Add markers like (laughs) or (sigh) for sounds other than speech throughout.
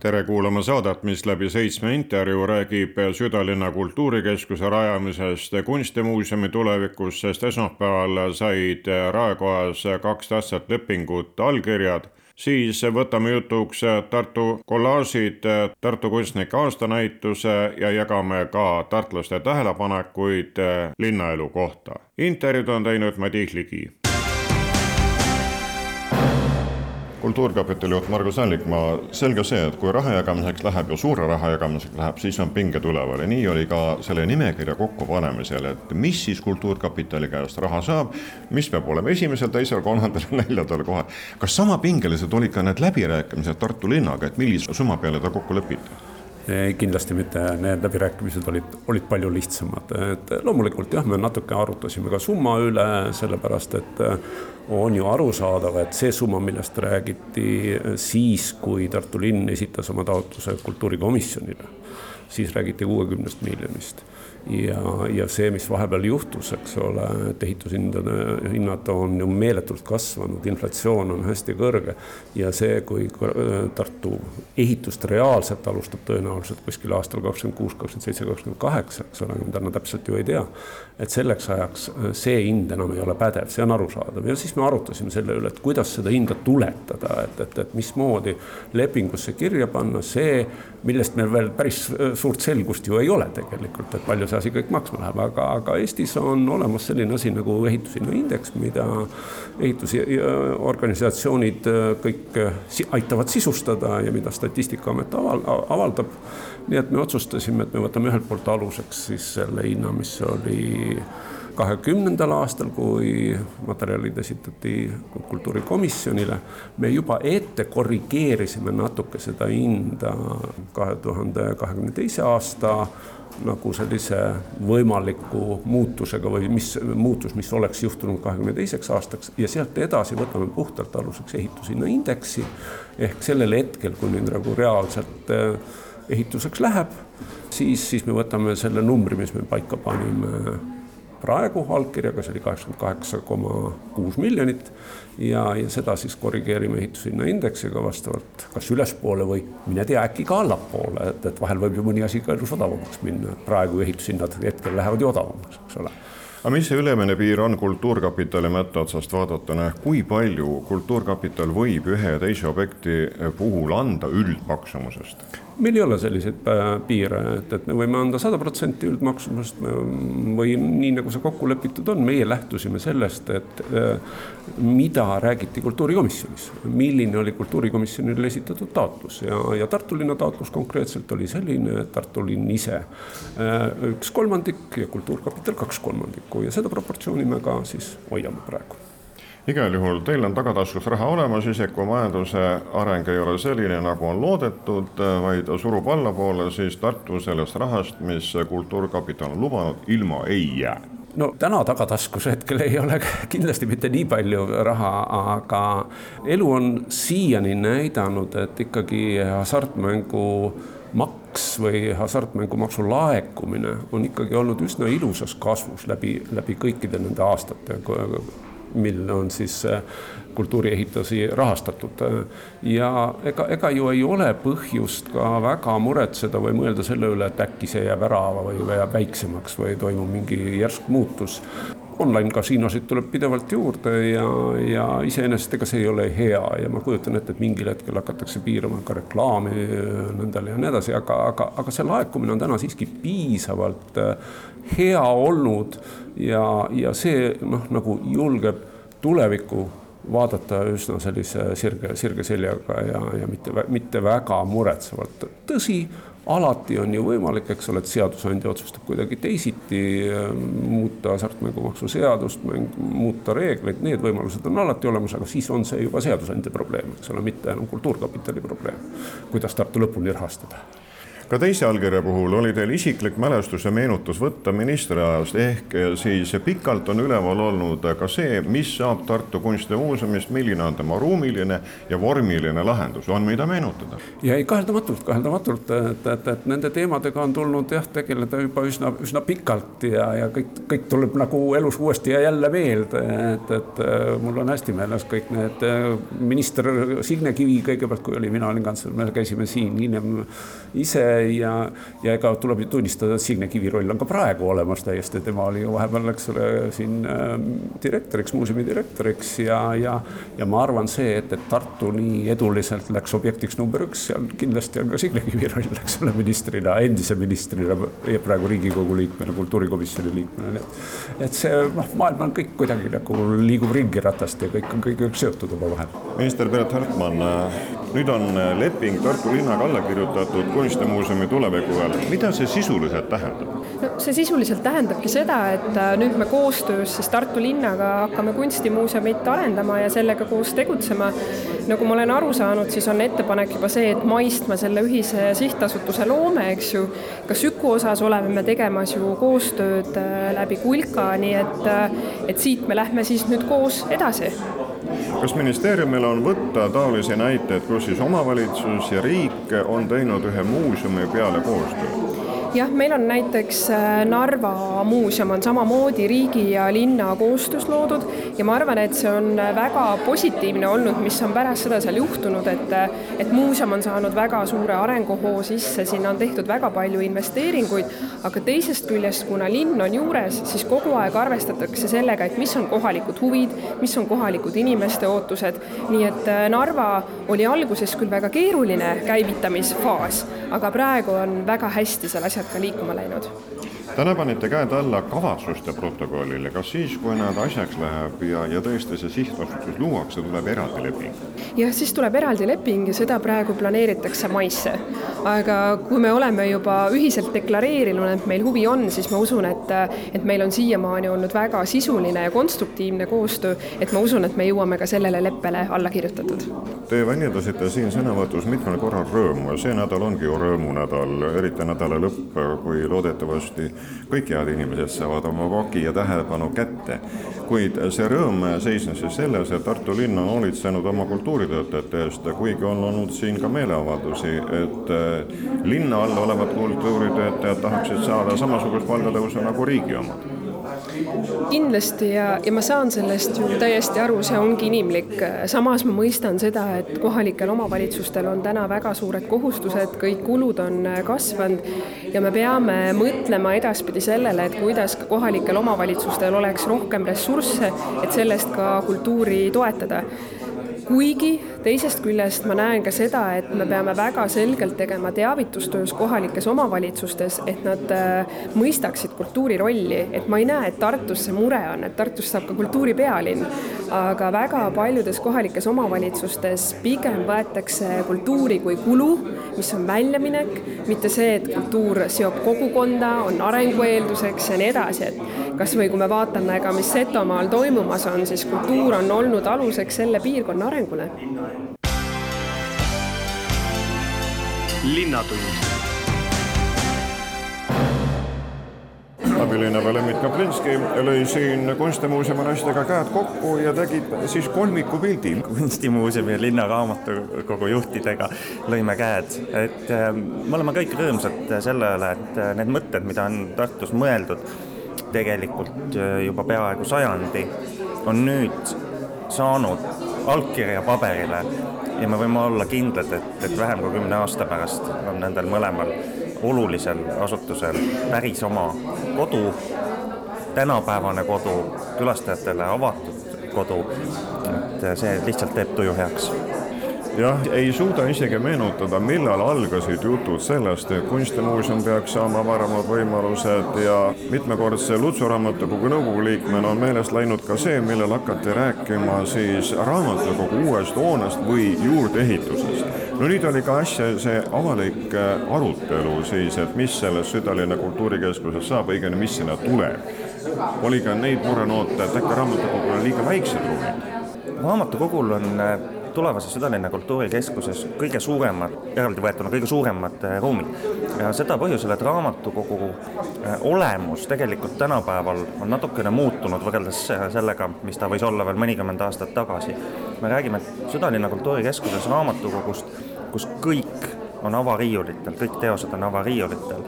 Tere kuulama saadet, mis läbi seitsme intervjuu räägib südalinna kultuurikeskuse rajamisest kunstimuuseumi tulevikust, sest esmaspäeval said Raekojas kaks tähtsat lepingut allkirjad siis võtame jutuks Tartu kollaažid, Tartu kunstnike aastanäituse ja jagame ka tartlaste tähelepanekuid linnaelu kohta. intervjuud on teinud Madis Ligi kultuurkapitali juht Margus Allikmaa, selge see, et kui raha jagamiseks läheb ja suure raha jagamiseks läheb, siis on pinged üleval ja nii oli ka selle nimekirja kokkupanemisel, et mis siis Kultuurkapitali käest raha saab, mis peab olema esimesel, teisel, kolmandal ja neljandal kohal. kas sama pingelised olid ka need läbirääkimised Tartu linnaga, et millise summa peale ta kokku lepiti? Kindlasti mitte, need läbirääkimised olid, olid palju lihtsamad, et loomulikult jah, me natuke arutasime ka summa üle, sellepärast et on ju arusaadav, et see summa, millest räägiti siis, kui Tartu linn esitas oma taotluse kultuurikomisjonile, siis räägiti kuuekümnest miljonist ja, ja see, mis vahepeal juhtus, eks ole, et ehitushindade hinnad on ju meeletult kasvanud, inflatsioon on hästi kõrge ja see, kui Tartu ehitust reaalselt alustab tõenäoliselt kuskil aastal kakskümmend kuus, kakskümmend seitse, kakskümmend kaheksa, eks ole, mida me täpselt ju ei tea. et selleks ajaks see hind enam ei ole pädev, see on arusaadav ja siis me arutasime selle üle, et kuidas seda hinda tuletada, et, et, et mismoodi lepingusse kirja panna see, millest meil veel päris suurt selgust ju ei ole tegelikult, et palju see asi kõik maksma läheb, aga, aga Eestis on olemas selline asi nagu ehitushinnaindeks, mida ehitusorganisatsioonid äh, kõik äh, aitavad sisustada ja mida Statistikaamet aval, avaldab. nii et me otsustasime, et me võtame ühelt poolt aluseks siis selle hinna, mis oli kahekümnendal aastal, kui materjalid esitati kultuurikomisjonile, me juba ette korrigeerisime natuke seda hinda kahe tuhande kahekümne teise aasta nagu sellise võimaliku muutusega või mis muutus, mis oleks juhtunud kahekümne teiseks aastaks ja sealt edasi võtame puhtalt aluseks ehitushinnaindeksi ehk sellel hetkel, kui nüüd nagu reaalselt eh, ehituseks läheb, siis, siis me võtame selle numbri, mis me paika panime praegu allkirjaga, see oli kaheksakümmend kaheksa koma kuus miljonit ja, ja seda siis korrigeerime ehitushinnaindeksiga vastavalt kas ülespoole või mine tea, äkki ka allapoole, et, et vahel võib ju mõni asi ka elus odavamaks minna, praegu ehitushinnad hetkel lähevad ju odavamaks, eks ole aga mis see ülemine piir on Kultuurkapitali mõtteotsast vaadatuna, kui palju Kultuurkapital võib ühe ja teise objekti puhul anda üldmaksumusest? Meil ei ole selliseid äh, piire, et, et me võime anda sada protsenti üldmaksumusest või nii, nagu see kokku lepitud on, meie lähtusime sellest, et äh, mida räägiti kultuurikomisjonis, milline oli kultuurikomisjonile esitatud taotlus? Ja, ja Tartu linna taotlus konkreetselt oli selline, et Tartu linn ise äh, üks kolmandik ja Kultuurkapital kaks kolmandikku. Ja seda proportsiooni me ka siis hoiame praegu igal juhul teil on tagataskus raha olemas, isegi kui majanduse areng ei ole selline, nagu on loodetud, vaid surub allapoole, siis Tartu sellest rahast, mis Kultuurkapital on lubanud, ilma ei jää. No täna tagataskus hetkel ei ole kindlasti mitte nii palju raha, aga elu on siiani näidanud, et ikkagi hasartmängu maks või hasartmängumaksu laekumine on ikkagi olnud üsna ilusas kasvus läbi, läbi kõikide nende aastate mil on siis äh, kultuuriehitusi rahastatud. ja ega, ega ju ei ole põhjust ka väga muretseda või mõelda selle üle, et äkki see jääb ära või jääb väiksemaks või toimub mingi järsk muutus online kasiinosid tuleb pidevalt juurde ja, ja iseenesest ega see ei ole hea ja ma kujutan ette, et mingil hetkel hakatakse piirama ka reklaami nõndale ja nii edasi, aga, aga, aga see laekumine on täna siiski piisavalt äh, hea olnud ja, ja see noh, nagu julgeb tulevikku vaadata üsna sellise sirge, sirge seljaga ja, ja mitte, mitte väga muretsevalt. tõsi alati on ju võimalik, eks ole, et seadusandja otsustab kuidagi teisiti, ähm, muuta hasartmängumaksu seadust, muuta reegleid, need võimalused on alati olemas, aga siis on see juba seadusandja probleem, eks ole, mitte enam Kultuurkapitali probleem. kuidas Tartu lõpuni rahastada ka teise allkirja puhul oli teil isiklik mälestus ja meenutus võtta ministriajast, ehk siis pikalt on üleval olnud ka see, mis saab Tartu Kunstimuuseumist, milline on tema ruumiline ja vormiline lahendus, on mida meenutada? ja ei, kaheldamatult, kaheldamatult, et, et, et nende teemadega on tulnud jah, tegeleda juba üsna, üsna pikalt ja, ja kõik, kõik tuleb nagu elus uuesti ja jälle meelde, et, et mul on hästi meeles kõik need minister Signe Kivi kõigepealt, kui oli, mina olin kantsler, me käisime siin hiljem ise ja, ja ega tuleb ju tunnistada, et Signe Kivi roll on ka praegu olemas täiesti, tema oli ju vahepeal, eks ole, siin äh, direktoriks, muuseumi direktoriks ja, ja, ja ma arvan, see, et, et Tartu nii eduliselt läks objektiks number üks, seal kindlasti on ka Signe Kivi roll, eks ole, ministrina, endise ministrina ja praegu Riigikogu liikmena, kultuurikomisjoni liikmena, nii et, et see noh, maailm on kõik kuidagi nagu liigub ringi ratast ja kõik on kõik seotud omavahel. minister Piret Hartman, nüüd on leping Tartu linnaga alla kirjutatud kunstimuuseumi tuleviku peal, mida see sisuliselt tähendab? no see sisuliselt tähendabki seda, et äh, nüüd me koostöös siis Tartu linnaga hakkame kunstimuuseumit arendama ja sellega koos tegutsema. nagu ma olen aru saanud, siis on ettepanek juba see, et maist me selle ühise sihtasutuse loome, eks ju. ka Süku osas oleme me tegemas ju koostööd äh, läbi Kulka, nii et, äh, et siit me lähme siis nüüd koos edasi kas ministeeriumil on võtta taolisi näiteid, kus siis omavalitsus ja riik on teinud ühe muuseumi peale koostööd? Jah, meil on näiteks äh, Narva muuseum on samamoodi riigi ja linna koostöös loodud ja ma arvan, et see on äh, väga positiivne olnud, mis on pärast seda seal juhtunud, et äh, et muuseum on saanud väga suure arenguhoo sisse, sinna on tehtud väga palju investeeringuid, aga teisest küljest, kuna linn on juures, siis kogu aeg arvestatakse sellega, et mis on kohalikud huvid, mis on kohalikud inimeste ootused, nii et Narva oli alguses küll väga keeruline käivitamisfaas, aga praegu on väga hästi seal asjad ka liikuma läinud täna panite käed alla kavatsuste protokollile, kas siis, kui nad asjaks läheb ja, ja tõesti see sihtasutus luuakse, tuleb eraldi leping? jah, siis tuleb eraldi leping ja seda praegu planeeritakse maisse. aga kui me oleme juba ühiselt deklareerinud, et meil huvi on, siis ma usun, et, et meil on siiamaani olnud väga sisuline ja konstruktiivne koostöö, et ma usun, et me jõuame ka sellele leppele alla kirjutatud. Te väljendasite siin sõnavõtus mitmel korral rõõmu ja see nädal ongi ju rõõmunädal, eriti nädala lõpp, kui loodetavasti kõik head inimesed saavad oma voki ja tähelepanu kätte. kuid see rõõm seisnes siis selles, et Tartu linn on hoolitsenud oma kultuuritöötajate eest, kuigi on olnud siin ka meeleavaldusi, et eh, linna all olevad kultuuritöötajad tahaksid saada samasugust palgatõusu nagu riigi omad kindlasti ja, ja ma saan sellest ju täiesti aru, see ongi inimlik. samas ma mõistan seda, et kohalikel omavalitsustel on täna väga suured kohustused, kõik kulud on kasvanud ja me peame mõtlema edaspidi sellele, et kuidas ka kohalikel omavalitsustel oleks rohkem ressursse, et sellest ka kultuuri toetada kuigi teisest küljest ma näen ka seda, et me peame väga selgelt tegema teavitustöös kohalikes omavalitsustes, et nad äh, mõistaksid kultuuri rolli, et ma ei näe, et Tartus see mure on, et Tartust saab ka kultuuri pealinn, aga väga paljudes kohalikes omavalitsustes pigem võetakse kultuuri kui kulu, mis on väljaminek, mitte see, et kultuur seob kogukonda, on arengueelduseks ja nii edasi, et kas või kui me vaatame ka, mis Setomaal toimumas on, siis kultuur on olnud aluseks selle piirkonna arengule linnatund. Abilinnapea Lembit Kaplinski lõi siin kunstimuuseumi naistega käed kokku ja tegid siis kolmikupildi. kunstimuuseumi ja Linnaraamatukogu juhtidega lõime käed, et äh, me oleme kõik rõõmsad selle üle, et äh, need mõtted, mida on Tartus mõeldud tegelikult äh, juba peaaegu sajandi, on nüüd saanud allkirja paberile ja me võime olla kindlad, et, et vähem kui kümne aasta pärast on nendel mõlemal olulisel asutusel päris oma kodu, tänapäevane kodu, külastajatele avatud kodu, et see lihtsalt teeb tuju heaks jah, ei suuda isegi meenutada, millal algasid jutud sellest, et kunstimuuseum peaks saama avaramad võimalused ja mitmekordse Lutsu raamatukogu nõukogu liikmena on meelest läinud ka see, millal hakati rääkima siis raamatukogu uuest hoonest või juurdeehitusest. no nüüd oli ka asja see avalik äh, arutelu siis, et mis sellest südalinna kultuurikeskusest saab, õigemini, mis sinna tuleb. oli ka neid murenoote, et äkki raamatukogul on liiga väiksed ruumid? raamatukogul on äh, tulevases Südalinna Kultuurikeskuses kõige suuremad, eraldivõetuna kõige suuremad äh, ruumid. ja seda põhjusel, et raamatukogu äh, olemus tegelikult tänapäeval on natukene muutunud võrreldes sellega, mis ta võis olla veel mõnikümmend aastat tagasi. me räägime Südalinna Kultuurikeskuses raamatukogust, kus kõik on avariiulitel, kõik teosed on avariiulitel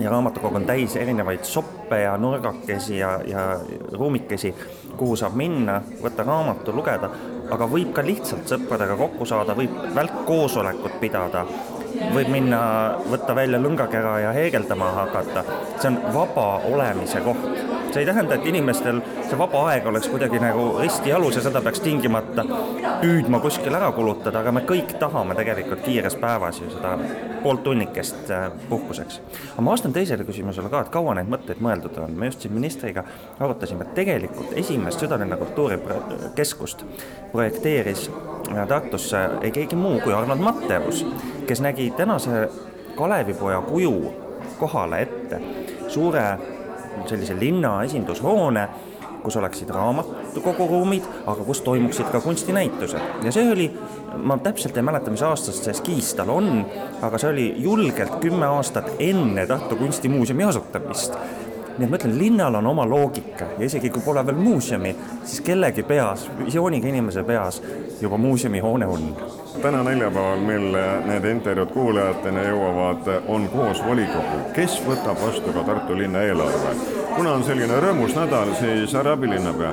ja raamatukogu on täis erinevaid soppe ja nurgakesi ja, ja ruumikesi, kuhu saab minna, võtta raamatu, lugeda, aga võib ka lihtsalt sõpradega kokku saada, võib välkkoosolekut pidada, võib minna, võtta välja lõngakera ja heegeldama hakata. see on vaba olemise koht. See ei tähenda, et inimestel see vaba aeg oleks kuidagi nagu risti jalus ja seda peaks tingimata püüdma kuskil ära kulutada, aga me kõik tahame tegelikult kiires päevas ju seda pooltunnikest äh, puhkuseks. aga ma vastan teisele küsimusele ka, et kaua neid mõtteid mõeldud on, me just siin ministriga arutasime, et tegelikult esimest Südalinna kultuurikeskust projekteeris äh, Tartusse ei keegi muu kui Arnold Matteus, kes nägi tänase Kalevipoja kuju kohale ette suure sellise linna esindushoone kus oleksid raamatukoguruumid, aga kus toimuksid ka kunstinäitused. ja see oli, ma täpselt ei mäleta, mis aastast see skiis tal on, aga see oli julgelt kümme aastat enne Tartu Kunstimuuseumi asutamist nii et ma ütlen, linnal on oma loogika ja isegi kui pole veel muuseumi, siis kellegi peas, visiooniga inimese peas juba muuseumihoone on. täna neljapäeval, mil need intervjuud kuulajateni jõuavad, on koos volikogu, kes võtab vastu ka Tartu linna eelarve kuna on selline rõõmus nädal, siis härra abilinnapea,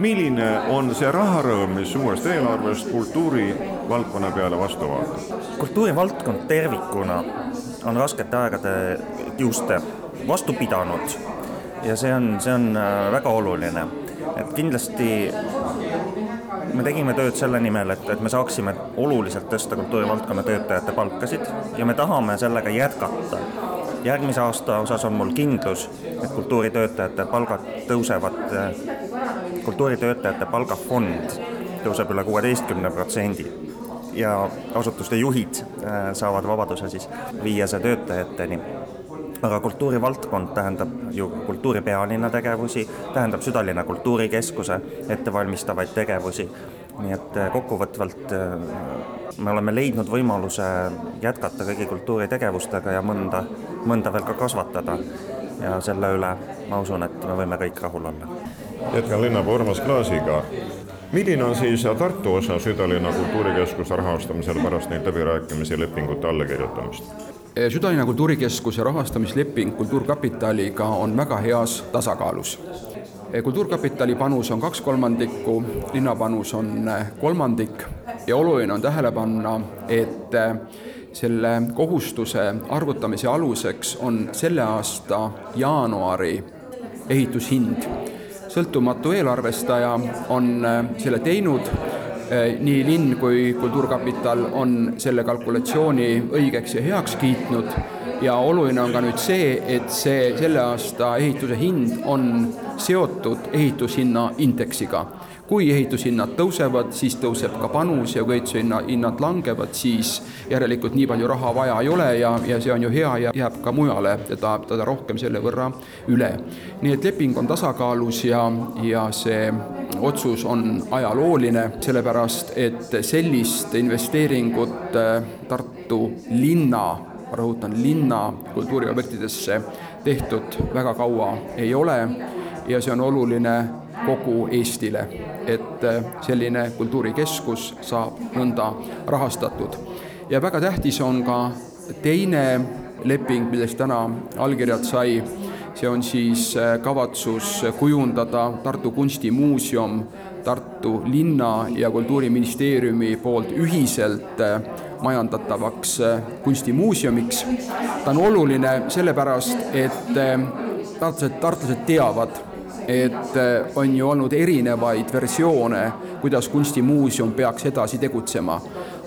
milline on see raharõõm, mis uuest eelarvest kultuurivaldkonna peale vastu vaatab? kultuurivaldkond tervikuna on raskete aegade kiuste vastu pidanud ja see on, see on äh, väga oluline, et kindlasti me tegime tööd selle nimel, et, et me saaksime oluliselt tõsta kultuurivaldkonna töötajate palkasid ja me tahame sellega jätkata. Järgmise aasta osas on mul kindlus, et kultuuritöötajate palgad tõusevad, kultuuritöötajate palgafond tõuseb üle kuueteistkümne protsendi ja asutuste juhid äh, saavad vabaduse siis viia see töötajateni aga kultuurivaldkond tähendab ju kultuuripealinna tegevusi, tähendab südalinna kultuurikeskuse ettevalmistavaid tegevusi nii et äh, kokkuvõtvalt äh, me oleme leidnud võimaluse jätkata kõigi kultuuritegevustega ja mõnda, mõnda veel ka kasvatada. ja selle üle ma usun, et me võime kõik rahul olla. jätkan linnapea Urmas Klaasiga. milline on siis Tartu osa südalinna kultuurikeskuse rahastamisel pärast neid läbirääkimisi lepingute allakirjutamist? Südalinna kultuurikeskuse rahastamisleping Kultuurkapitaliga on väga heas tasakaalus kultuurkapitali panus on kaks kolmandikku, linna panus on kolmandik ja oluline on tähele panna, et selle kohustuse arvutamise aluseks on selle aasta jaanuari ehitushind. sõltumatu eelarvestaja on selle teinud, nii linn kui Kultuurkapital on selle kalkulatsiooni õigeks ja heaks kiitnud ja oluline on ka nüüd see, et see selle aasta ehituse hind on seotud ehitushinna indeksiga. Kui ehitushinnad tõusevad, siis tõuseb ka panus ja kui ehitushinna, hinnad langevad, siis järelikult nii palju raha vaja ei ole ja, ja see on ju hea ja jääb ka mujale teda, teda rohkem selle võrra üle. nii et leping on tasakaalus ja, ja see otsus on ajalooline, sellepärast et sellist investeeringut äh, Tartu linna rõhutan, linna kultuuriobjektidesse tehtud väga kaua ei ole ja see on oluline kogu Eestile, et äh, selline kultuurikeskus saab nõnda rahastatud. ja väga tähtis on ka teine leping, millest täna allkirjad sai, see on siis äh, kavatsus kujundada Tartu Kunstimuuseum Tartu linna ja Kultuuriministeeriumi poolt ühiselt äh, majandatavaks kunstimuuseumiks. ta on oluline sellepärast, et tartlased, tartlased teavad, et on ju olnud erinevaid versioone, kuidas kunstimuuseum peaks edasi tegutsema.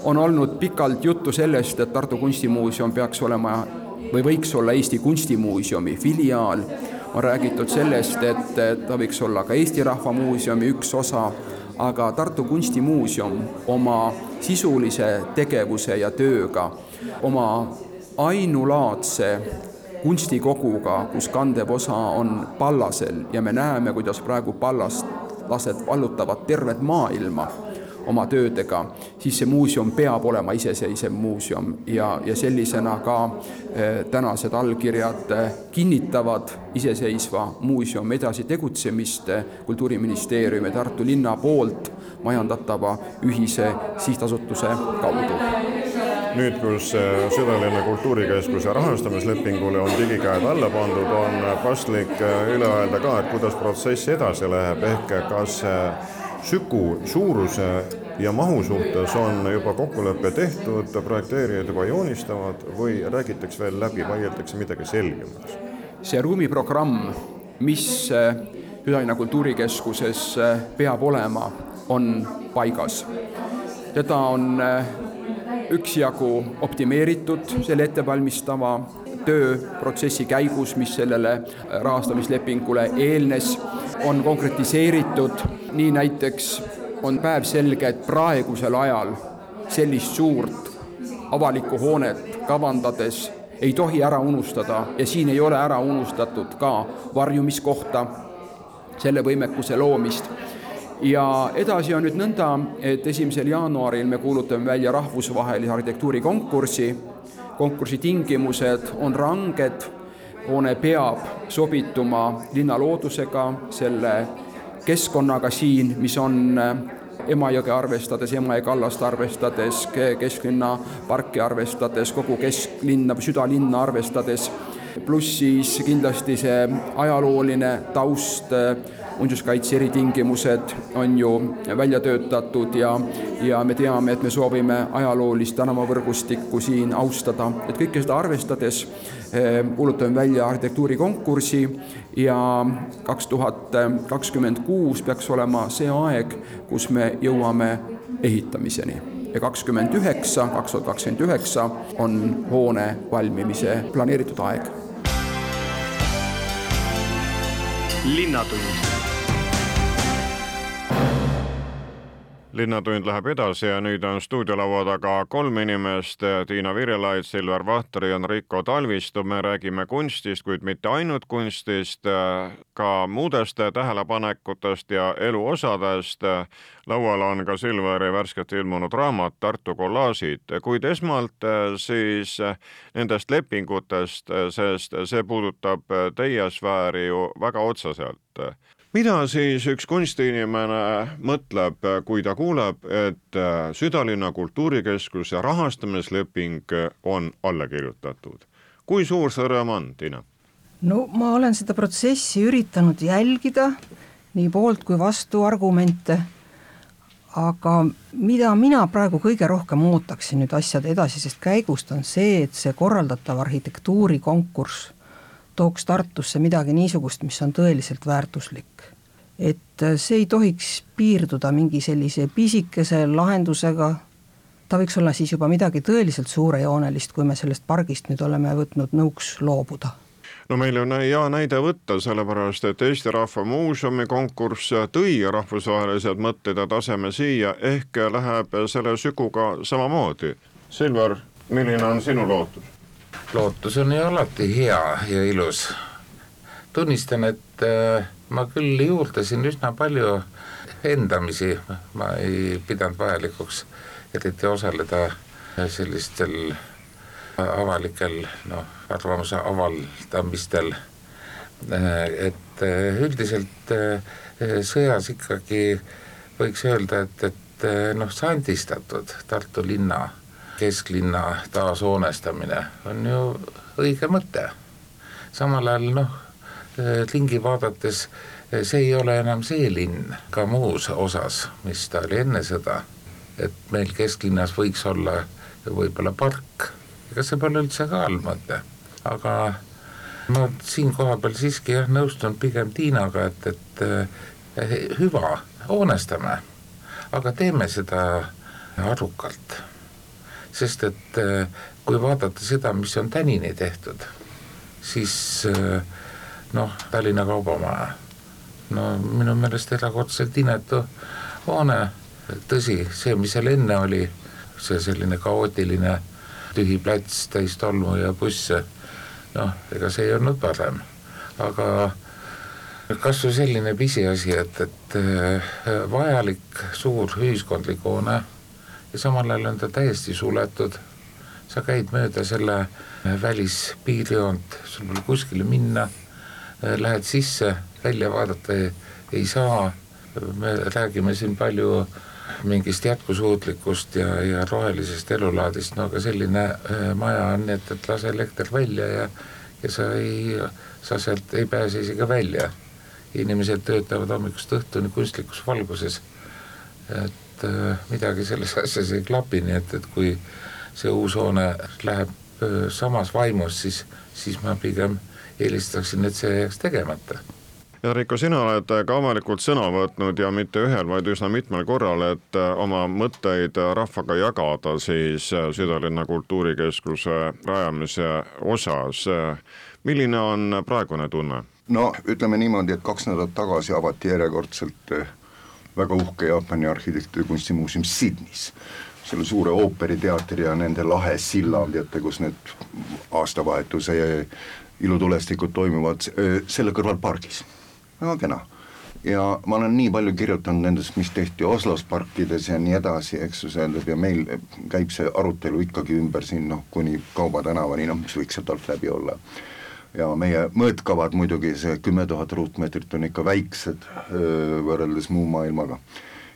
on olnud pikalt juttu sellest, et Tartu Kunstimuuseum peaks olema või võiks olla Eesti Kunstimuuseumi filiaal on räägitud sellest, et ta võiks olla ka Eesti Rahva Muuseumi üks osa, aga Tartu Kunstimuuseum oma sisulise tegevuse ja tööga, oma ainulaadse kunstikoguga, kus kandev osa on Pallasel ja me näeme, kuidas praegu Pallast lased vallutavad tervet maailma, oma töödega, siis see muuseum peab olema iseseisev muuseum ja, ja sellisena ka eh, tänased allkirjad eh, kinnitavad iseseisva muuseumi edasi tegutsemist Kultuuriministeeriumi ja Tartu linna poolt majandatava ühise sihtasutuse kaudu nüüd, kus Südalinna Kultuurikeskuse rahastamislepingule on digikäed alla pandud, on paslik üle öelda ka, et kuidas protsess edasi läheb, ehk kas Süku suuruse ja mahu suhtes on juba kokkulepe tehtud, projekteerijad juba joonistavad või räägitakse veel läbi, vaieldakse midagi selgemaks? see ruumiprogramm, mis Südalinna Kultuurikeskuses peab olema, on paigas. teda on üksjagu optimeeritud selle ettevalmistava tööprotsessi käigus, mis sellele rahastamislepingule eelnes on konkretiseeritud, nii näiteks on päevselge, et praegusel ajal sellist suurt avalikku hoonet kavandades ei tohi ära unustada ja siin ei ole ära unustatud ka varjumiskohta, selle võimekuse loomist. Ja edasi on nüüd nõnda, et esimesel jaanuaril me kuulutame välja rahvusvahelise arhitektuurikonkursi, konkursi tingimused on ranged. Hoone peab sobituma linnaloodusega, selle keskkonnaga siin, mis on äh, Emajõge arvestades, Emajõe kallast arvestades, kesklinna parki arvestades, kogu kesklinna, südalinna arvestades, pluss siis kindlasti see ajalooline taust, äh, muinsuskaitse eritingimused on ju välja töötatud ja, ja me teame, et me soovime ajaloolist tänavavõrgustikku siin austada, et kõike seda arvestades Ehm, kuulutame välja arhitektuurikonkursi ja kaks tuhat kakskümmend kuus peaks olema see aeg, kus me jõuame ehitamiseni. Ja kakskümmend üheksa, kaks tuhat kakskümmend üheksa on hoone valmimise planeeritud aeg. linnatund linnatund läheb edasi ja nüüd on stuudiolaua taga kolm inimest, Tiina Virelaid, Silver Vahter ja Enrico Talvistu. me räägime kunstist, kuid mitte ainult kunstist, ka muudest tähelepanekutest ja eluosadest. laual on ka Silveri värskelt ilmunud raamat Tartu kollaažid, kuid esmalt siis nendest lepingutest, sest see puudutab teie sfääri ju väga otseselt mida siis üks kunstiinimene mõtleb, kui ta kuuleb, et äh, Südalinna Kultuurikeskuse rahastamisleping on alla kirjutatud? kui suur see rõõm on, Tiina? no ma olen seda protsessi üritanud jälgida, nii poolt kui vastu argumente, aga mida mina praegu kõige rohkem ootaksin nüüd asjade edasisest käigust, on see, et see korraldatav arhitektuurikonkurss tooks Tartusse midagi niisugust, mis on tõeliselt väärtuslik. et äh, see ei tohiks piirduda mingi sellise pisikese lahendusega, ta võiks olla siis juba midagi tõeliselt suurejoonelist, kui me sellest pargist nüüd oleme võtnud nõuks loobuda no meil on hea näide võtta, sellepärast et Eesti Rahva Muuseumi konkurss tõi rahvusvahelised mõtted ja taseme siia, ehk läheb selle süguga samamoodi. Silver, milline on sinu lootus? Lootus on ju alati hea ja ilus. tunnistan, et äh, ma küll juurdasin üsna palju endamisi, ma ei pidanud vajalikuks eriti osaleda sellistel avalikel noh, arvamuse avaldamistel. Äh, et äh, üldiselt sõjas ikkagi võiks öelda, et, et noh, sandistatud Tartu linna kesklinna taashoonestamine on ju õige mõte. samal ajal noh, ringi vaadates see ei ole enam see linn ka muus osas, mis ta oli enne sõda. et meil kesklinnas võiks olla võib-olla park, ega see pole üldse ka halb mõte, aga ma siin kohapeal siiski jah, nõustun pigem Tiinaga, et, et eh, hüva, hoonestame, aga teeme seda arukalt sest et äh, kui vaadata seda, mis on tänini tehtud, siis äh, noh, Tallinna Kaubamaja, no minu meelest erakordselt inetu hoone, tõsi, see, mis seal enne oli, see selline kaootiline tühi plats täis tolmu ja busse, noh, ega see ei olnud parem, aga kas või selline pisiasi, et, et äh, vajalik suur ühiskondlik hoone ja samal ajal on ta täiesti suletud, sa käid mööda selle äh, välispiirjoont, sul pole kuskile minna, äh, lähed sisse, välja vaadata ei, ei saa, me räägime siin palju mingist jätkusuutlikust ja, ja rohelisest elulaadist, no aga selline maja on nii, et, et lase elekter välja ja ja sa ei, sa sealt ei pääse isegi välja. Inimesed töötavad hommikust õhtuni kunstlikus valguses. et äh, midagi selles asjas ei klapi, nii et, et kui see uus hoone läheb äh, samas vaimus, siis, siis ma pigem eelistaksin, et see jääks tegemata ja Riiko, sina oled ka avalikult sõna võtnud ja mitte ühel, vaid üsna mitmel korral, et äh, oma mõtteid rahvaga jagada siis südalinna kultuurikeskuse rajamise osas. milline on praegune tunne? no ütleme niimoodi, et kaks nädalat tagasi avati järjekordselt väga uhke Jaapani arhitektuuri kunstimuuseum Sydneys. Selle suure ooperiteatri ja nende lahe silla, teate, kus need aastavahetuse ilutulestikud toimuvad, selle kõrval pargis, väga kena. ja ma olen nii palju kirjutanud nendest, mis tehti Oslos parkides ja nii edasi, eks ju, see tähendab ja meil käib see arutelu ikkagi ümber siin noh, kuni Kauba tänavani, noh, mis võiks sealt alt läbi olla ja meie mõõtkavad muidugi, see kümme tuhat ruutmeetrit on ikka väiksed võrreldes muu maailmaga.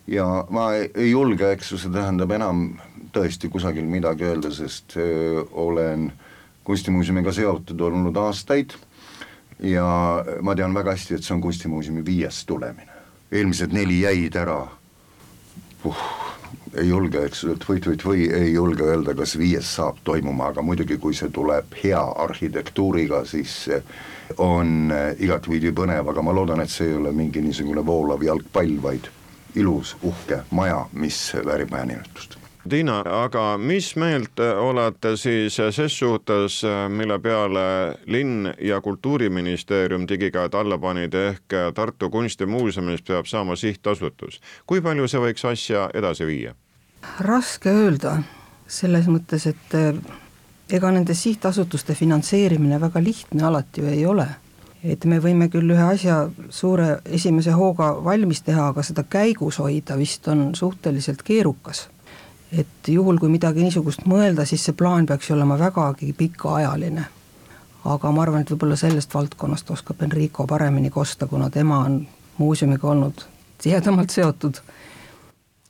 ja ma ei, julge, eks ju, see tähendab enam tõesti kusagil midagi öelda, sest olen kunstimuuseumiga seotud olnud aastaid ja ma tean väga hästi, et see on kunstimuuseumi viies tulemine. eelmised neli jäid ära uh, ei julge, eks võit-võit-või ei julge öelda, kas viies saab toimuma, aga muidugi, kui see tuleb hea arhitektuuriga, siis on igatpidi põnev, aga ma loodan, et see ei ole mingi niisugune voolav jalgpall, vaid ilus uhke maja, mis väärib maja nimetust Tiina, aga mis meelt olete siis ses suhtes, mille peale linn ja kultuuriministeerium digikäed alla panid, ehk Tartu Kunstimuuseumist peab saama sihtasutus. kui palju see võiks asja edasi viia? Raske öelda, selles mõttes, et eh, ega nende sihtasutuste finantseerimine väga lihtne alati ju ei ole. et me võime küll ühe asja suure esimese hooga valmis teha, aga seda käigus hoida vist on suhteliselt keerukas. et juhul, kui midagi niisugust mõelda, siis see plaan peaks ju olema vägagi pikaajaline. aga ma arvan, et võib-olla sellest valdkonnast oskab Enrico paremini kosta, kuna tema on muuseumiga olnud tihedamalt seotud.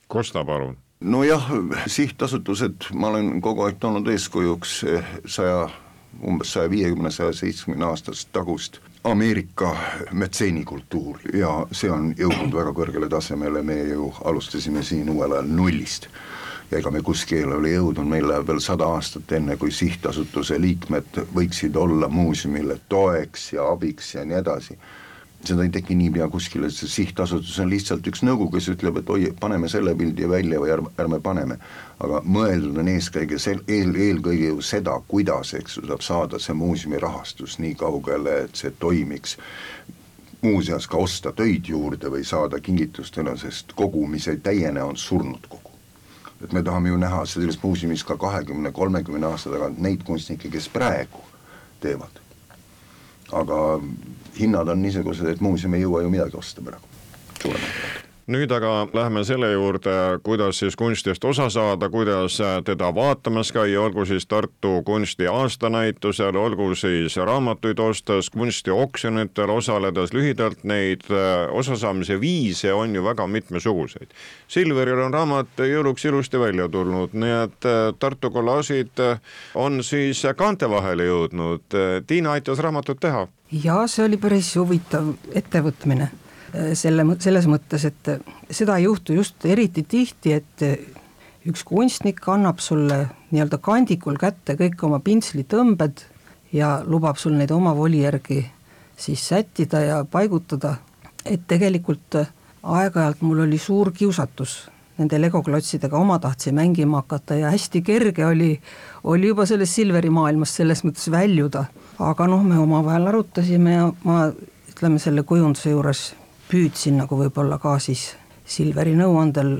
Kosta palun nojah, sihtasutused, ma olen kogu aeg toonud eeskujuks saja, umbes saja viiekümne, saja seitsmekümne aastast tagust Ameerika metseenikultuuri ja see on jõudnud väga kõrgele tasemele, me ju alustasime siin uuel ajal nullist. ja ega me kuskile ole jõudnud, meil läheb veel sada aastat, enne kui sihtasutuse liikmed võiksid olla muuseumile toeks ja abiks ja nii edasi seda ei teki niipea kuskile, see sihtasutus on lihtsalt üks nõukogu, kes ütleb, et oi, paneme selle pildi välja või ärme, ärme paneme. aga mõeldud on eeskäige sel-, eel, eelkõige ju seda, kuidas, eks ju, saab saada see muuseumi rahastus nii kaugele, et see toimiks. muuseas ka osta töid juurde või saada kingitustena, sest kogu, mis ei täiene, on surnud kogu. et me tahame ju näha selles muuseumis ka kahekümne, kolmekümne aasta tagant neid kunstnikke, kes praegu teevad aga hinnad on niisugused, et muuseum ei jõua ju midagi osta praegu, nüüd aga läheme selle juurde, kuidas siis kunstist osa saada, kuidas teda vaatamas käia, olgu siis Tartu kunsti aastanäitusel, olgu siis raamatuid ostes, kunstioksjonitel osaledes, lühidalt neid äh, osasaamise viise on ju väga mitmesuguseid. Silveril on raamat jõuluks ilusti välja tulnud, nii et äh, Tartu kollaažid äh, on siis kaante vahele jõudnud. Tiina aitas raamatut teha. ja see oli päris huvitav ettevõtmine selle, selles mõttes, et seda ei juhtu just eriti tihti, et üks kunstnik annab sulle nii-öelda kandikul kätte kõik oma pintslitõmbed ja lubab sul neid oma voli järgi siis sättida ja paigutada, et tegelikult aeg-ajalt mul oli suur kiusatus nende legoklotsidega omatahtsi mängima hakata ja hästi kerge oli, oli juba sellest Silveri maailmast selles mõttes väljuda. aga noh, me omavahel arutasime ja ma ütleme selle kujunduse juures püüdsin nagu võib-olla ka siis Silveri nõuandel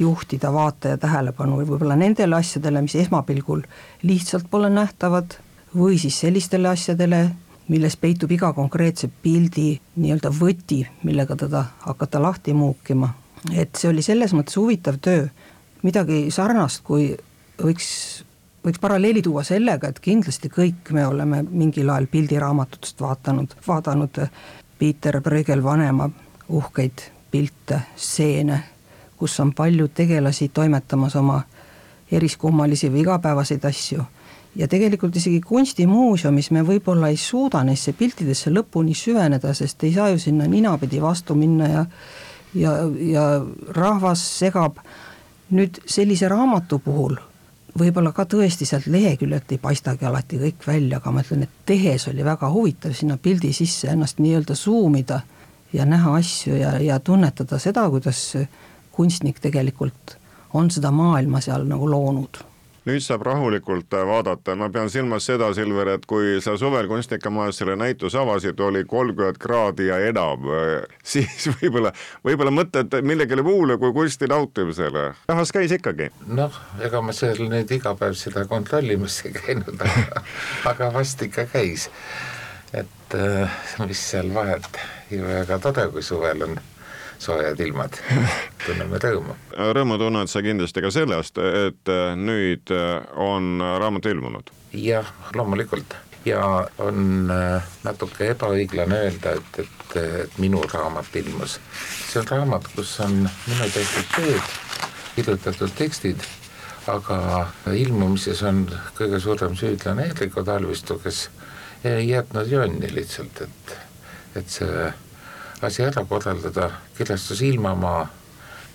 juhtida vaataja tähelepanu võib-olla nendele asjadele, mis esmapilgul lihtsalt pole nähtavad, või siis sellistele asjadele, milles peitub iga konkreetse pildi nii-öelda võti, millega teda hakata lahti muukima. et see oli selles mõttes huvitav töö, midagi sarnast, kui võiks, võiks paralleeli tuua sellega, et kindlasti kõik me oleme mingil ajal pildiraamatutest vaatanud, vaadanud Peter Bruegel vanema uhkeid pilte, stseene, kus on palju tegelasi toimetamas oma eriskummalisi või igapäevaseid asju ja tegelikult isegi kunstimuuseumis me võib-olla ei suuda neisse piltidesse lõpuni süveneda, sest ei saa ju sinna ninapidi vastu minna ja ja, ja rahvas segab. nüüd sellise raamatu puhul võib-olla ka tõesti sealt leheküljelt ei paistagi alati kõik välja, aga ma ütlen, et tehes oli väga huvitav sinna pildi sisse ennast nii-öelda suumida ja näha asju ja, ja tunnetada seda, kuidas kunstnik tegelikult on seda maailma seal nagu loonud nüüd saab rahulikult äh, vaadata, ma pean silmas seda, Silver, et kui sa suvel Kunstnikemajas selle näituse avasid, oli kolmkümmend kraadi ja enam, äh, (laughs) siis võib-olla, võib-olla mõtled millelegi muule kui kunsti nautimisele. rahvas käis ikkagi? noh, ega ma seal nüüd iga päev seda kontrollimas (laughs) ei käinud, aga, aga vast ikka käis. et äh, mis seal vahet, ju väga tore, kui suvel on soojad ilmad, tunneme rõõmu. rõõmu tunned sa kindlasti ka sellest, et äh, nüüd äh, on raamat ilmunud? jah, loomulikult ja on äh, natuke ebaõiglane öelda, et, et, et minu raamat ilmus. see on raamat, kus on minu tehtud tööd, kirjutatud tekstid, aga ilmumises on kõige suurem süüdlane Hendriko Talvistu, kes ei jätnud jonni lihtsalt, et, et see asi ära korraldada, kirjastus Ilmamaa,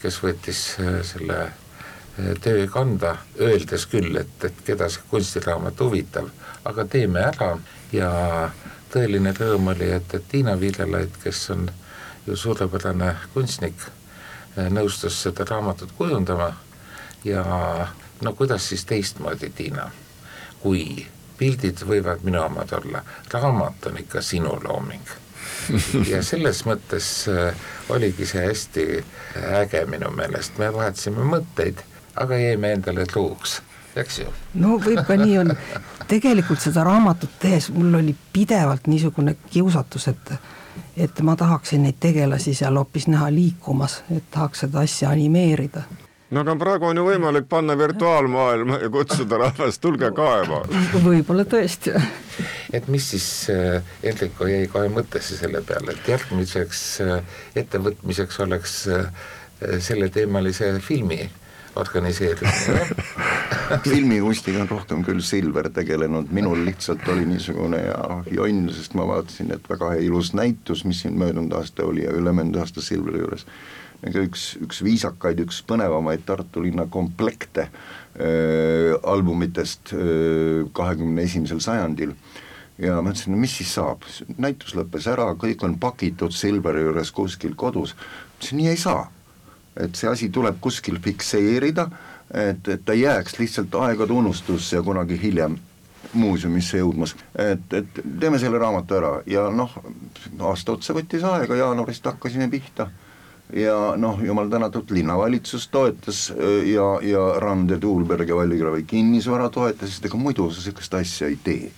kes võttis äh, selle äh, töö kanda, öeldes küll, et, et keda see kunstiraamat huvitab, aga teeme ära. Ja tõeline rõõm oli, et, et Tiina Viljalaid, kes on ju suurepärane kunstnik, äh, nõustus seda raamatut kujundama. Ja no kuidas siis teistmoodi, Tiina, kui pildid võivad minu omad olla, raamat on ikka sinu looming (laughs) ja selles mõttes äh, oligi see hästi äge minu meelest, me vahetasime mõtteid, aga jäime endale truuks, eks ju. no võib ka nii on, tegelikult seda raamatut tehes mul oli pidevalt niisugune kiusatus, et et ma tahaksin neid tegelasi seal hoopis näha liikumas, et tahaks seda asja animeerida no aga praegu on ju võimalik panna virtuaalmaailma ja kutsuda rahvast, tulge kaema. võib-olla tõesti. et mis siis äh, Hendriko jäi kohe mõttesse selle peale, et järgmiseks äh, ettevõtmiseks oleks äh, selleteemalise filmi organiseerimine (laughs) filmikunstiga on rohkem küll Silver tegelenud, minul lihtsalt oli niisugune jonn, sest ma vaatasin, et väga ilus näitus, mis siin möödunud aasta oli ja ülemöödunud aasta Silveri juures. Ega üks, üks viisakaid, üks põnevamaid Tartu linna komplekte äh, albumitest kahekümne äh, esimesel sajandil. Ja mõtlesin, no mis siis saab, näitus lõppes ära, kõik on pakitud Silveri juures kuskil kodus, ütlesin nii ei saa. Et see asi tuleb kuskil fikseerida, et, et ta jääks lihtsalt aegade unustusse ja kunagi hiljem muuseumisse jõudmas, et, et teeme selle raamatu ära ja noh, aasta otsa võttis aega, jaanuarist hakkasime pihta ja noh, jumal tänatud, linnavalitsus toetas ja, ja Rand ja Tuulberg ja Vallikravi kinnisvara toetas, sest ega muidu sa sihukest asja ei tee.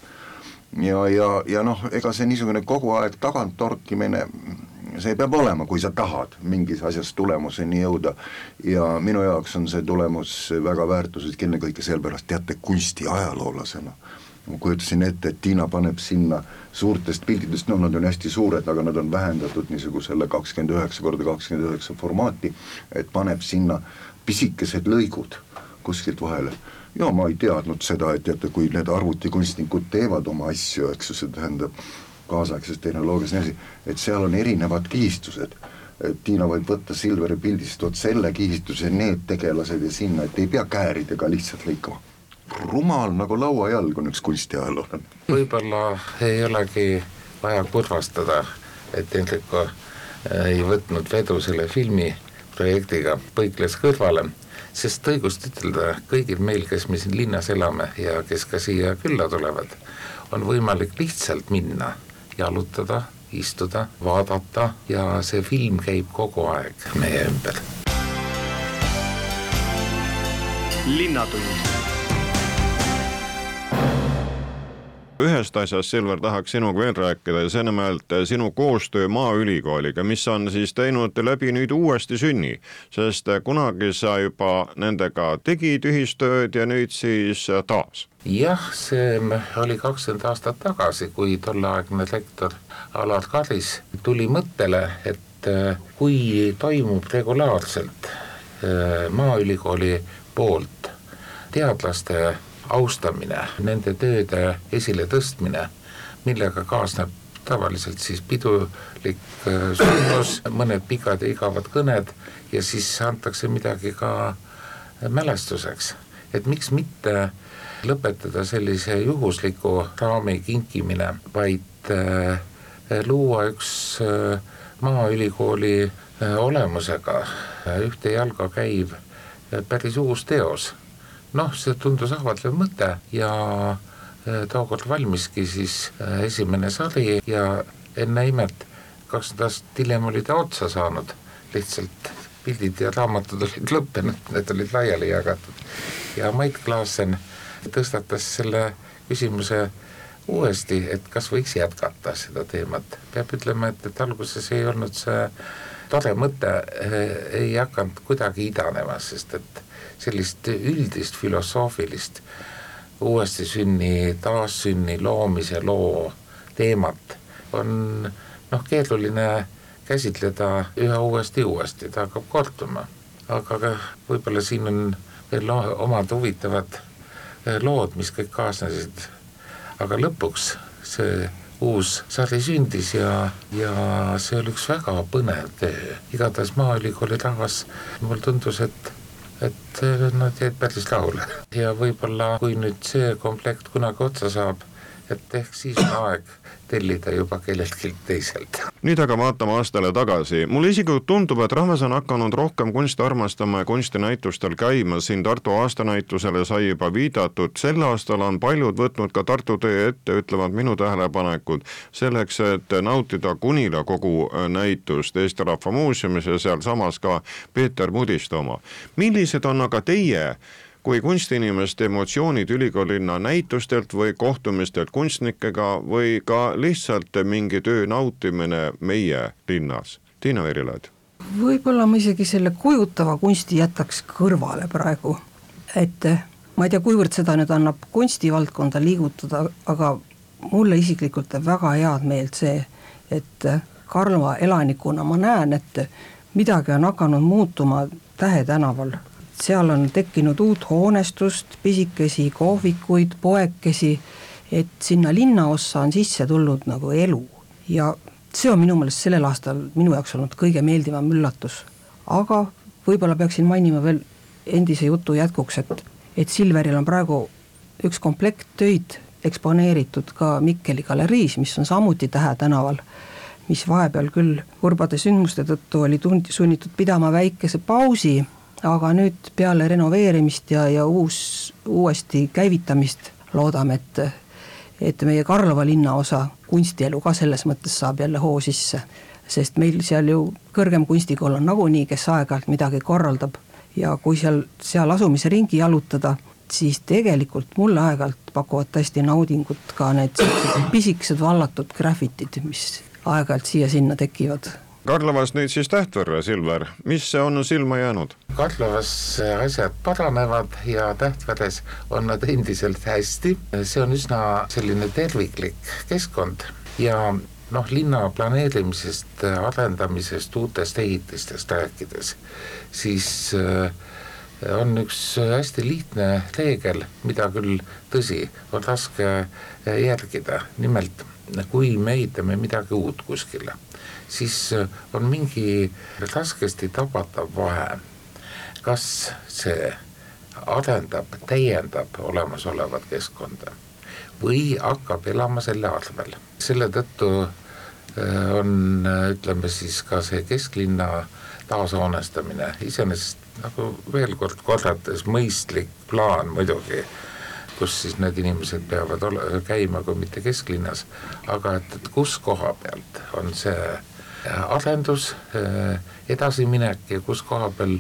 ja, ja, ja noh, ega see niisugune kogu aeg tagant torkimine, see peab olema, kui sa tahad mingis asjas tulemuseni jõuda. ja minu jaoks on see tulemus väga väärtuslik ennekõike sellepärast, teate, kunstiajaloolasena ma kujutasin ette, et Tiina paneb sinna suurtest piltidest, no nad on hästi suured, aga nad on vähendatud niisugusele kakskümmend üheksa korda kakskümmend üheksa formaati, et paneb sinna pisikesed lõigud kuskilt vahele. ja ma ei teadnud seda, et teate, kui need arvutikunstnikud teevad oma asju, eks ju, see tähendab kaasaegses tehnoloogias ja nii edasi, et seal on erinevad kihistused. Tiina võib võtta Silveri pildist vot selle kihistuse, need tegelased ja sinna, et ei pea kääridega lihtsalt lõikama. Rumal nagu lauajalg on üks kunstiajaloolane. võib-olla ei olegi vaja kurvastada, et Hendriko äh, ei võtnud vedu selle filmi projektiga, põikles kõrvale, sest õigust ütelda, kõigil meil, kes me siin linnas elame ja kes ka siia külla tulevad, on võimalik lihtsalt minna, jalutada, istuda, vaadata ja see film käib kogu aeg meie ümber. linnatund ühest asjast, Silver, tahaks sinuga veel rääkida ja see nimelt sinu koostöö Maaülikooliga, mis on siis teinud läbi nüüd uuesti sünni, sest kunagi sa juba nendega tegid ühistööd ja nüüd siis taas. jah, see oli kakskümmend aastat tagasi, kui tolleaegne lektor Alar Karis tuli mõttele, et kui toimub regulaarselt Maaülikooli poolt teadlaste austamine, nende tööde esiletõstmine, millega kaasneb tavaliselt siis pidulik äh, sündmus, mõned pikad ja igavad kõned ja siis antakse midagi ka mälestuseks. et miks mitte lõpetada sellise juhusliku raami kinkimine, vaid äh, luua üks äh, Maaülikooli olemusega ühte jalga käiv päris uus teos noh, see tundus ahvatlev mõte ja äh, tookord valmiski siis äh, esimene sari ja enne imet kakskümmend aastat hiljem oli ta otsa saanud, lihtsalt pildid ja raamatud olid lõppenud, need olid laiali jagatud. ja Mait Klaassen tõstatas selle küsimuse uuesti, et kas võiks jätkata seda teemat. peab ütlema, et, et alguses ei olnud see tore mõte, äh, ei hakanud kuidagi idanema, sest et sellist üldist filosoofilist uuesti sünni, taassünni loomise loo teemat on noh, keeruline käsitleda üha uuesti, uuesti, ta hakkab korduma. aga võib-olla siin on veel omad huvitavad eh, lood, mis kõik kaasnesid. aga lõpuks see uus sari sündis ja, ja see oli üks väga põnev töö. igatahes Maaülikooli rahvas, mulle tundus, et et eh, nad jäid päris rahule. Ja võib-olla kui nüüd see komplekt kunagi otsa saab, et ehk siis on aeg tellida juba kelleltki teiselt. nüüd aga vaatame aastale tagasi, mulle isiklikult tundub, et rahvas on hakanud rohkem kunsti armastama ja kunstinäitustel käima, siin Tartu aastanäitusele sai juba viidatud, sel aastal on paljud võtnud ka Tartu tee ette, ütlevad minu tähelepanekud, selleks, et nautida Kunila kogu äh, näitust Eesti Rahva Muuseumis ja sealsamas ka Peeter Mudiste oma. millised on aga teie kui kunstiinimeste emotsioonid ülikoolilinna näitustelt või kohtumistelt kunstnikega või ka lihtsalt mingi töö nautimine meie linnas. Tiina Verilaid. võib-olla ma isegi selle kujutava kunsti jätaks kõrvale praegu, et ma ei tea, kuivõrd seda nüüd annab kunstivaldkonda liigutada, aga mulle isiklikult teeb väga head meelt see, et Karlova elanikuna ma näen, et midagi on hakanud muutuma Tähe tänaval seal on tekkinud uut hoonestust, pisikesi kohvikuid, poekesi, et sinna linnaossa on sisse tulnud nagu elu ja see on minu meelest sellel aastal minu jaoks olnud kõige meeldivam üllatus. aga võib-olla peaksin mainima veel endise jutu jätkuks, et, et Silveril on praegu üks komplekt töid eksponeeritud ka Mikkeli galeriis, mis on samuti Tähe tänaval, mis vahepeal küll kurbade sündmuste tõttu oli tund-, sunnitud pidama väikese pausi aga nüüd peale renoveerimist ja, ja uus, uuesti käivitamist loodame, et, et meie Karlova linnaosa kunstielu ka selles mõttes saab jälle hoo sisse. sest meil seal ju kõrgem kunstikool on nagunii, kes aeg-ajalt midagi korraldab ja kui seal, seal asumise ringi jalutada, siis tegelikult mulle aeg-ajalt pakuvad tõesti naudingut ka need pisikesed vallatud graffitid, mis aeg-ajalt siia-sinna tekivad Karlovas nüüd siis Tähtvere, Silver, mis on silma jäänud? Karlovas asjad paranevad ja Tähtveres on nad endiselt hästi, see on üsna selline terviklik keskkond. Ja noh, linna planeerimisest, arendamisest, uutest ehitistest rääkides, siis äh, on üks hästi lihtne reegel, mida küll tõsi, on raske järgida, nimelt kui me ehitame midagi uut kuskile siis äh, on mingi raskesti tabatav vahe. kas see arendab, täiendab olemasolevat keskkonda või hakkab elama selle arvel. selle tõttu äh, on, äh, ütleme siis ka see kesklinna taashoonestamine iseenesest nagu veel kord korrates mõistlik plaan muidugi, kus siis need inimesed peavad ole, käima, kui mitte kesklinnas, aga et, et kus koha pealt on see arendus, äh, edasiminek ja kus koha peal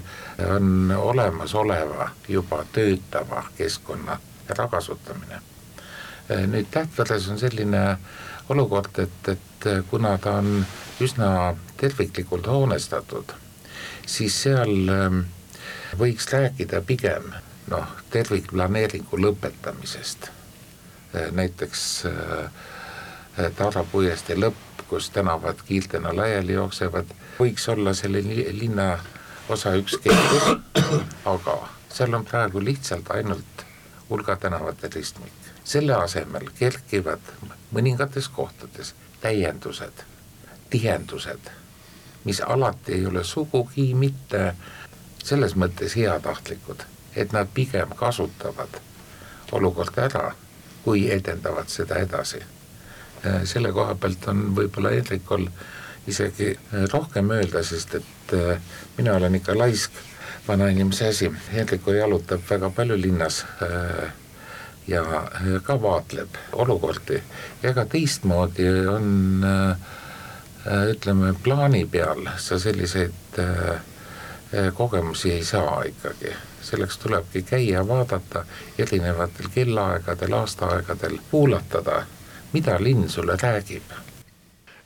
on olemasoleva juba töötava keskkonna ärakasutamine. nüüd Tähtveres on selline olukord, et, et kuna ta on üsna terviklikult hoonestatud, siis seal ähm, võiks rääkida pigem noh, tervikplaneeringu lõpetamisest. Äh, näiteks äh, Taara puiestee lõpp, kus tänavad kiiltena laiali jooksevad, võiks olla selle linna osa üks keskus, aga seal on praegu lihtsalt ainult hulga tänavate ristmik. selle asemel kerkivad mõningates kohtades täiendused, tihendused, mis alati ei ole sugugi mitte selles mõttes heatahtlikud, et nad pigem kasutavad olukorda ära, kui edendavad seda edasi. selle koha pealt on võib-olla Hendrikul isegi rohkem öelda, sest et mina olen ikka laisk vanainimese asi, Hendrikul jalutab väga palju linnas äh, ja ka vaatleb olukordi ja ega teistmoodi on äh, ütleme, plaani peal sa selliseid äh, kogemusi ei saa ikkagi. selleks tulebki käia, vaadata erinevatel kellaaegadel, aastaaegadel, kuulatada, mida linn sulle räägib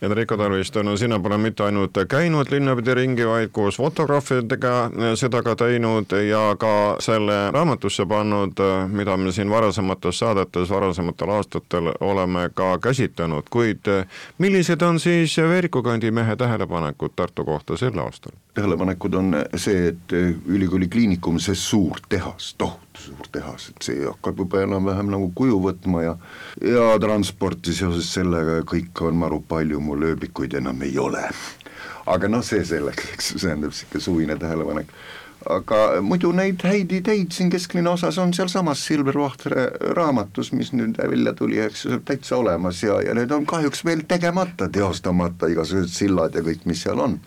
Enrico Talviste, no sina pole mitte ainult käinud linnapidi ringi, vaid koos fotograafidega seda ka teinud ja ka selle raamatusse pannud, mida me siin varasemates saadetes varasematel aastatel oleme ka käsitlenud, kuid millised on siis Veeriku kandi mehe tähelepanekud Tartu kohta sel aastal? tähelepanekud on see, et ülikooli kliinikum, see suur tehas, tohutu suur tehas, et see hakkab juba enam-vähem nagu kuju võtma ja ja transporti seoses sellega ja kõike on maru palju, mul ööbikuid enam ei ole. aga noh, see selleks, eks ju, see tähendab niisugune suvine tähelepanek aga muidu neid häid ideid siin kesklinna osas on sealsamas Silver Vahtre raamatus, mis nüüd välja tuli, eks ju, täitsa olemas ja, ja need on kahjuks veel tegemata, teostamata igasugused sillad ja kõik, mis seal on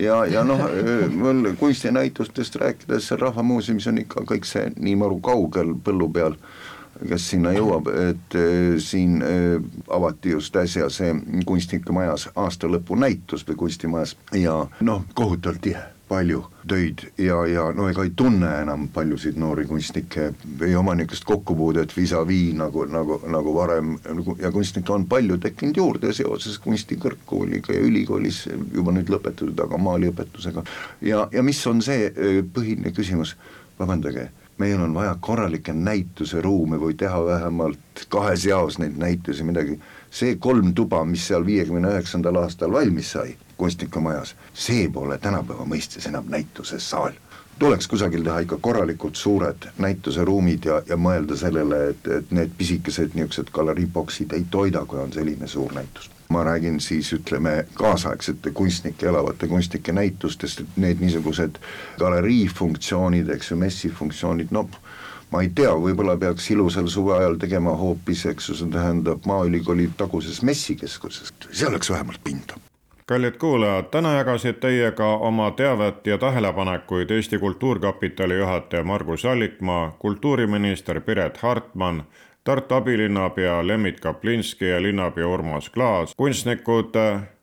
ja, ja noh, mul kunstinäitustest rääkides Rahvamuuseumis on ikka kõik see nii maru kaugel põllu peal, kes sinna jõuab, et siin avati just äsja see kunstnike majas aastalõpu näitus või kunstimajas. Ja noh, kohutavalt tihe palju töid ja, ja no ega ei tunne enam paljusid noori kunstnikke, ei oma niisugust kokkupuudet vis-a-vis nagu, nagu, nagu varem nagu ja kunstnikke on palju tekkinud juurde seoses kunstikõrgkooliga ja ülikoolis juba nüüd lõpetatud, aga maaliõpetusega. ja, ja mis on see põhiline küsimus, vabandage, meil on vaja korralikke näituseruume või teha vähemalt kahes jaos neid näitusi, midagi, see kolm tuba, mis seal viiekümne üheksandal aastal valmis sai kunstnikumajas, see pole tänapäeva mõistes enam näitusesaal. tuleks kusagil teha ikka korralikult suured näituseruumid ja, ja mõelda sellele, et, et need pisikesed niisugused galeriiboksid ei toida, kui on selline suur näitus ma räägin siis ütleme kaasaegsete kunstnike, elavate kunstnike näitustest, et need niisugused galerii funktsioonid, eks ju, messi funktsioonid, noh ma ei tea, võib-olla peaks ilusal suve ajal tegema hoopis, eks ju, see tähendab Maaülikooli taguses messikeskuses, seal oleks vähemalt pinda kallid kuulajad, täna jagasid teiega oma teavet ja tähelepanekuid Eesti Kultuurkapitali juhataja Margus Allikmaa, kultuuriminister Piret Hartman, Tartu abilinnapea Lembit Kaplinski ja linnapea Urmas Klaas, kunstnikud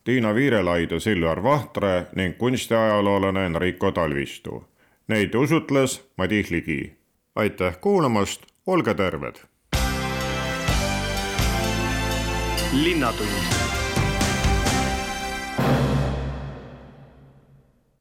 Tiina Viirelaid ja Silvar Vahtre ning kunstiajaloolane Enrico Talvistu. Neid usutles Madis Ligi. aitäh kuulamast, olge terved! linnatund